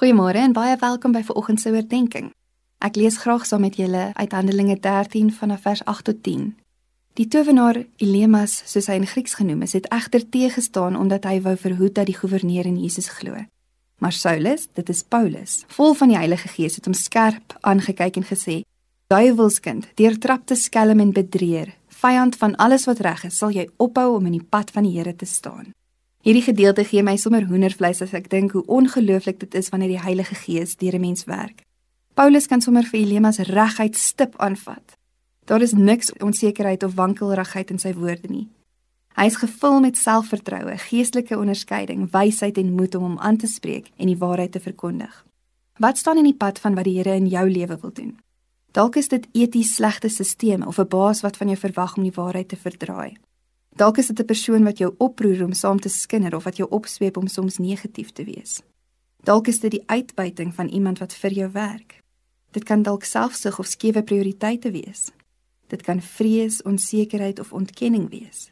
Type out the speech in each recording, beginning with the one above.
Goeiemôre en baie welkom by vanoggend se oordeenking. Ek lees graag saam met julle uit Handelinge 13 vanaf vers 8 tot 10. Die towenaar Elemas, soos hy in Grieks genoem is, het egter teëgestaan omdat hy wou verhoed dat die goewerneur in Jesus glo. Maar Saulus, dit is Paulus, vol van die Heilige Gees, het hom skerp aangekyk en gesê: "Duiwelskind, deurtrapte skelm en bedrieger, vyand van alles wat reg is, sal jy ophou om in die pad van die Here te staan." Hierdie gedeelte gee my sommer hoendervleis as ek dink hoe ongelooflik dit is wanneer die Heilige Gees deur 'n mens werk. Paulus kan sommer vir Elemas reguit stip aanvat. Daar is niks onsekerheid of wankelrigheid in sy woorde nie. Hy is gevul met selfvertroue, geestelike onderskeiding, wysheid en moed om hom aan te spreek en die waarheid te verkondig. Wat staan in die pad van wat die Here in jou lewe wil doen? Dalk is dit eties slegte stelsels of 'n baas wat van jou verwag om die waarheid te verdraai. Dalk is dit 'n persoon wat jou oproer om saam te skinder of wat jou opsweep om soms negatief te wees. Dalk is dit die uitbuiting van iemand wat vir jou werk. Dit kan dalk selfsug of skewe prioriteite wees. Dit kan vrees, onsekerheid of ontkenning wees.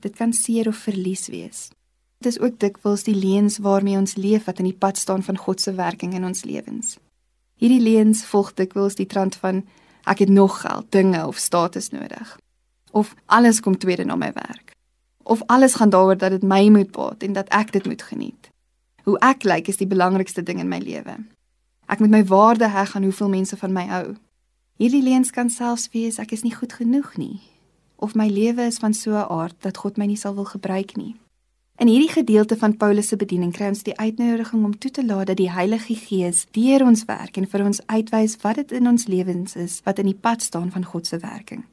Dit kan seer of verlies wees. Dit is ook dikwels die leuns waarmee ons leef wat in die pad staan van God se werking in ons lewens. Hierdie leuns volg dikwels die trant van ek het nog geld, dinge of status nodig of alles kom tweede na my werk. Of alles gaan daaroor dat dit my moet baat en dat ek dit moet geniet. Hoe ek lyk is die belangrikste ding in my lewe. Ek moet my waarde heg aan hoeveel mense van my hou. Hierdie leens kan selfs wees ek is nie goed genoeg nie of my lewe is van so 'n aard dat God my nie sal wil gebruik nie. In hierdie gedeelte van Paulus se bediening kry ons die uitnodiging om toe te laat dat die Heilige Gees deur ons werk en vir ons uitwys wat dit in ons lewens is wat in die pad staan van God se werking.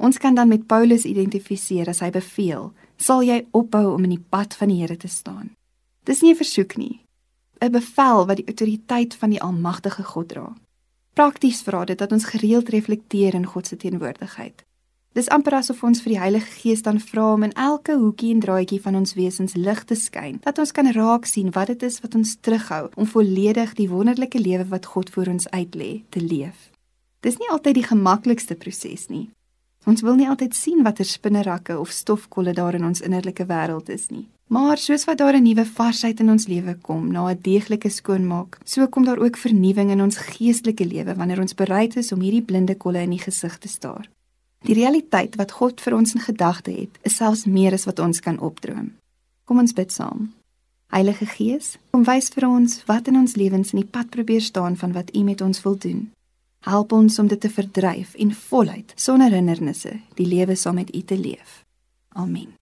Ons kan dan met Paulus identifiseer as hy beveel, sal jy ophou om in die pad van die Here te staan. Dis nie 'n versoek nie, 'n bevel wat die autoriteit van die almagtige God dra. Prakties vra dit dat ons gereeld reflekteer in God se teenwoordigheid. Dis amper asof ons vir die Heilige Gees dan vra om in elke hoekie en draaitjie van ons wesens lig te skyn, dat ons kan raak sien wat dit is wat ons terughou om volledig die wonderlike lewe wat God vir ons uitlê te leef. Dis nie altyd die gemaklikste proses nie, Ons wil nie altyd sien watter spinnerakke of stofkolle daar in ons innerlike wêreld is nie. Maar soos wat daar 'n nuwe varsheid in ons lewe kom na 'n deeglike skoonmaak, so kom daar ook vernuwing in ons geestelike lewe wanneer ons bereid is om hierdie blinde kolle in die gesig te staar. Die realiteit wat God vir ons in gedagte het, is selfs meer as wat ons kan opdroom. Kom ons bid saam. Heilige Gees, kom wys vir ons wat in ons lewens in die pad probeer staan van wat U met ons wil doen. Help ons om dit te verdryf en voluit sonder hindernisse die lewe saam met U te leef. Amen.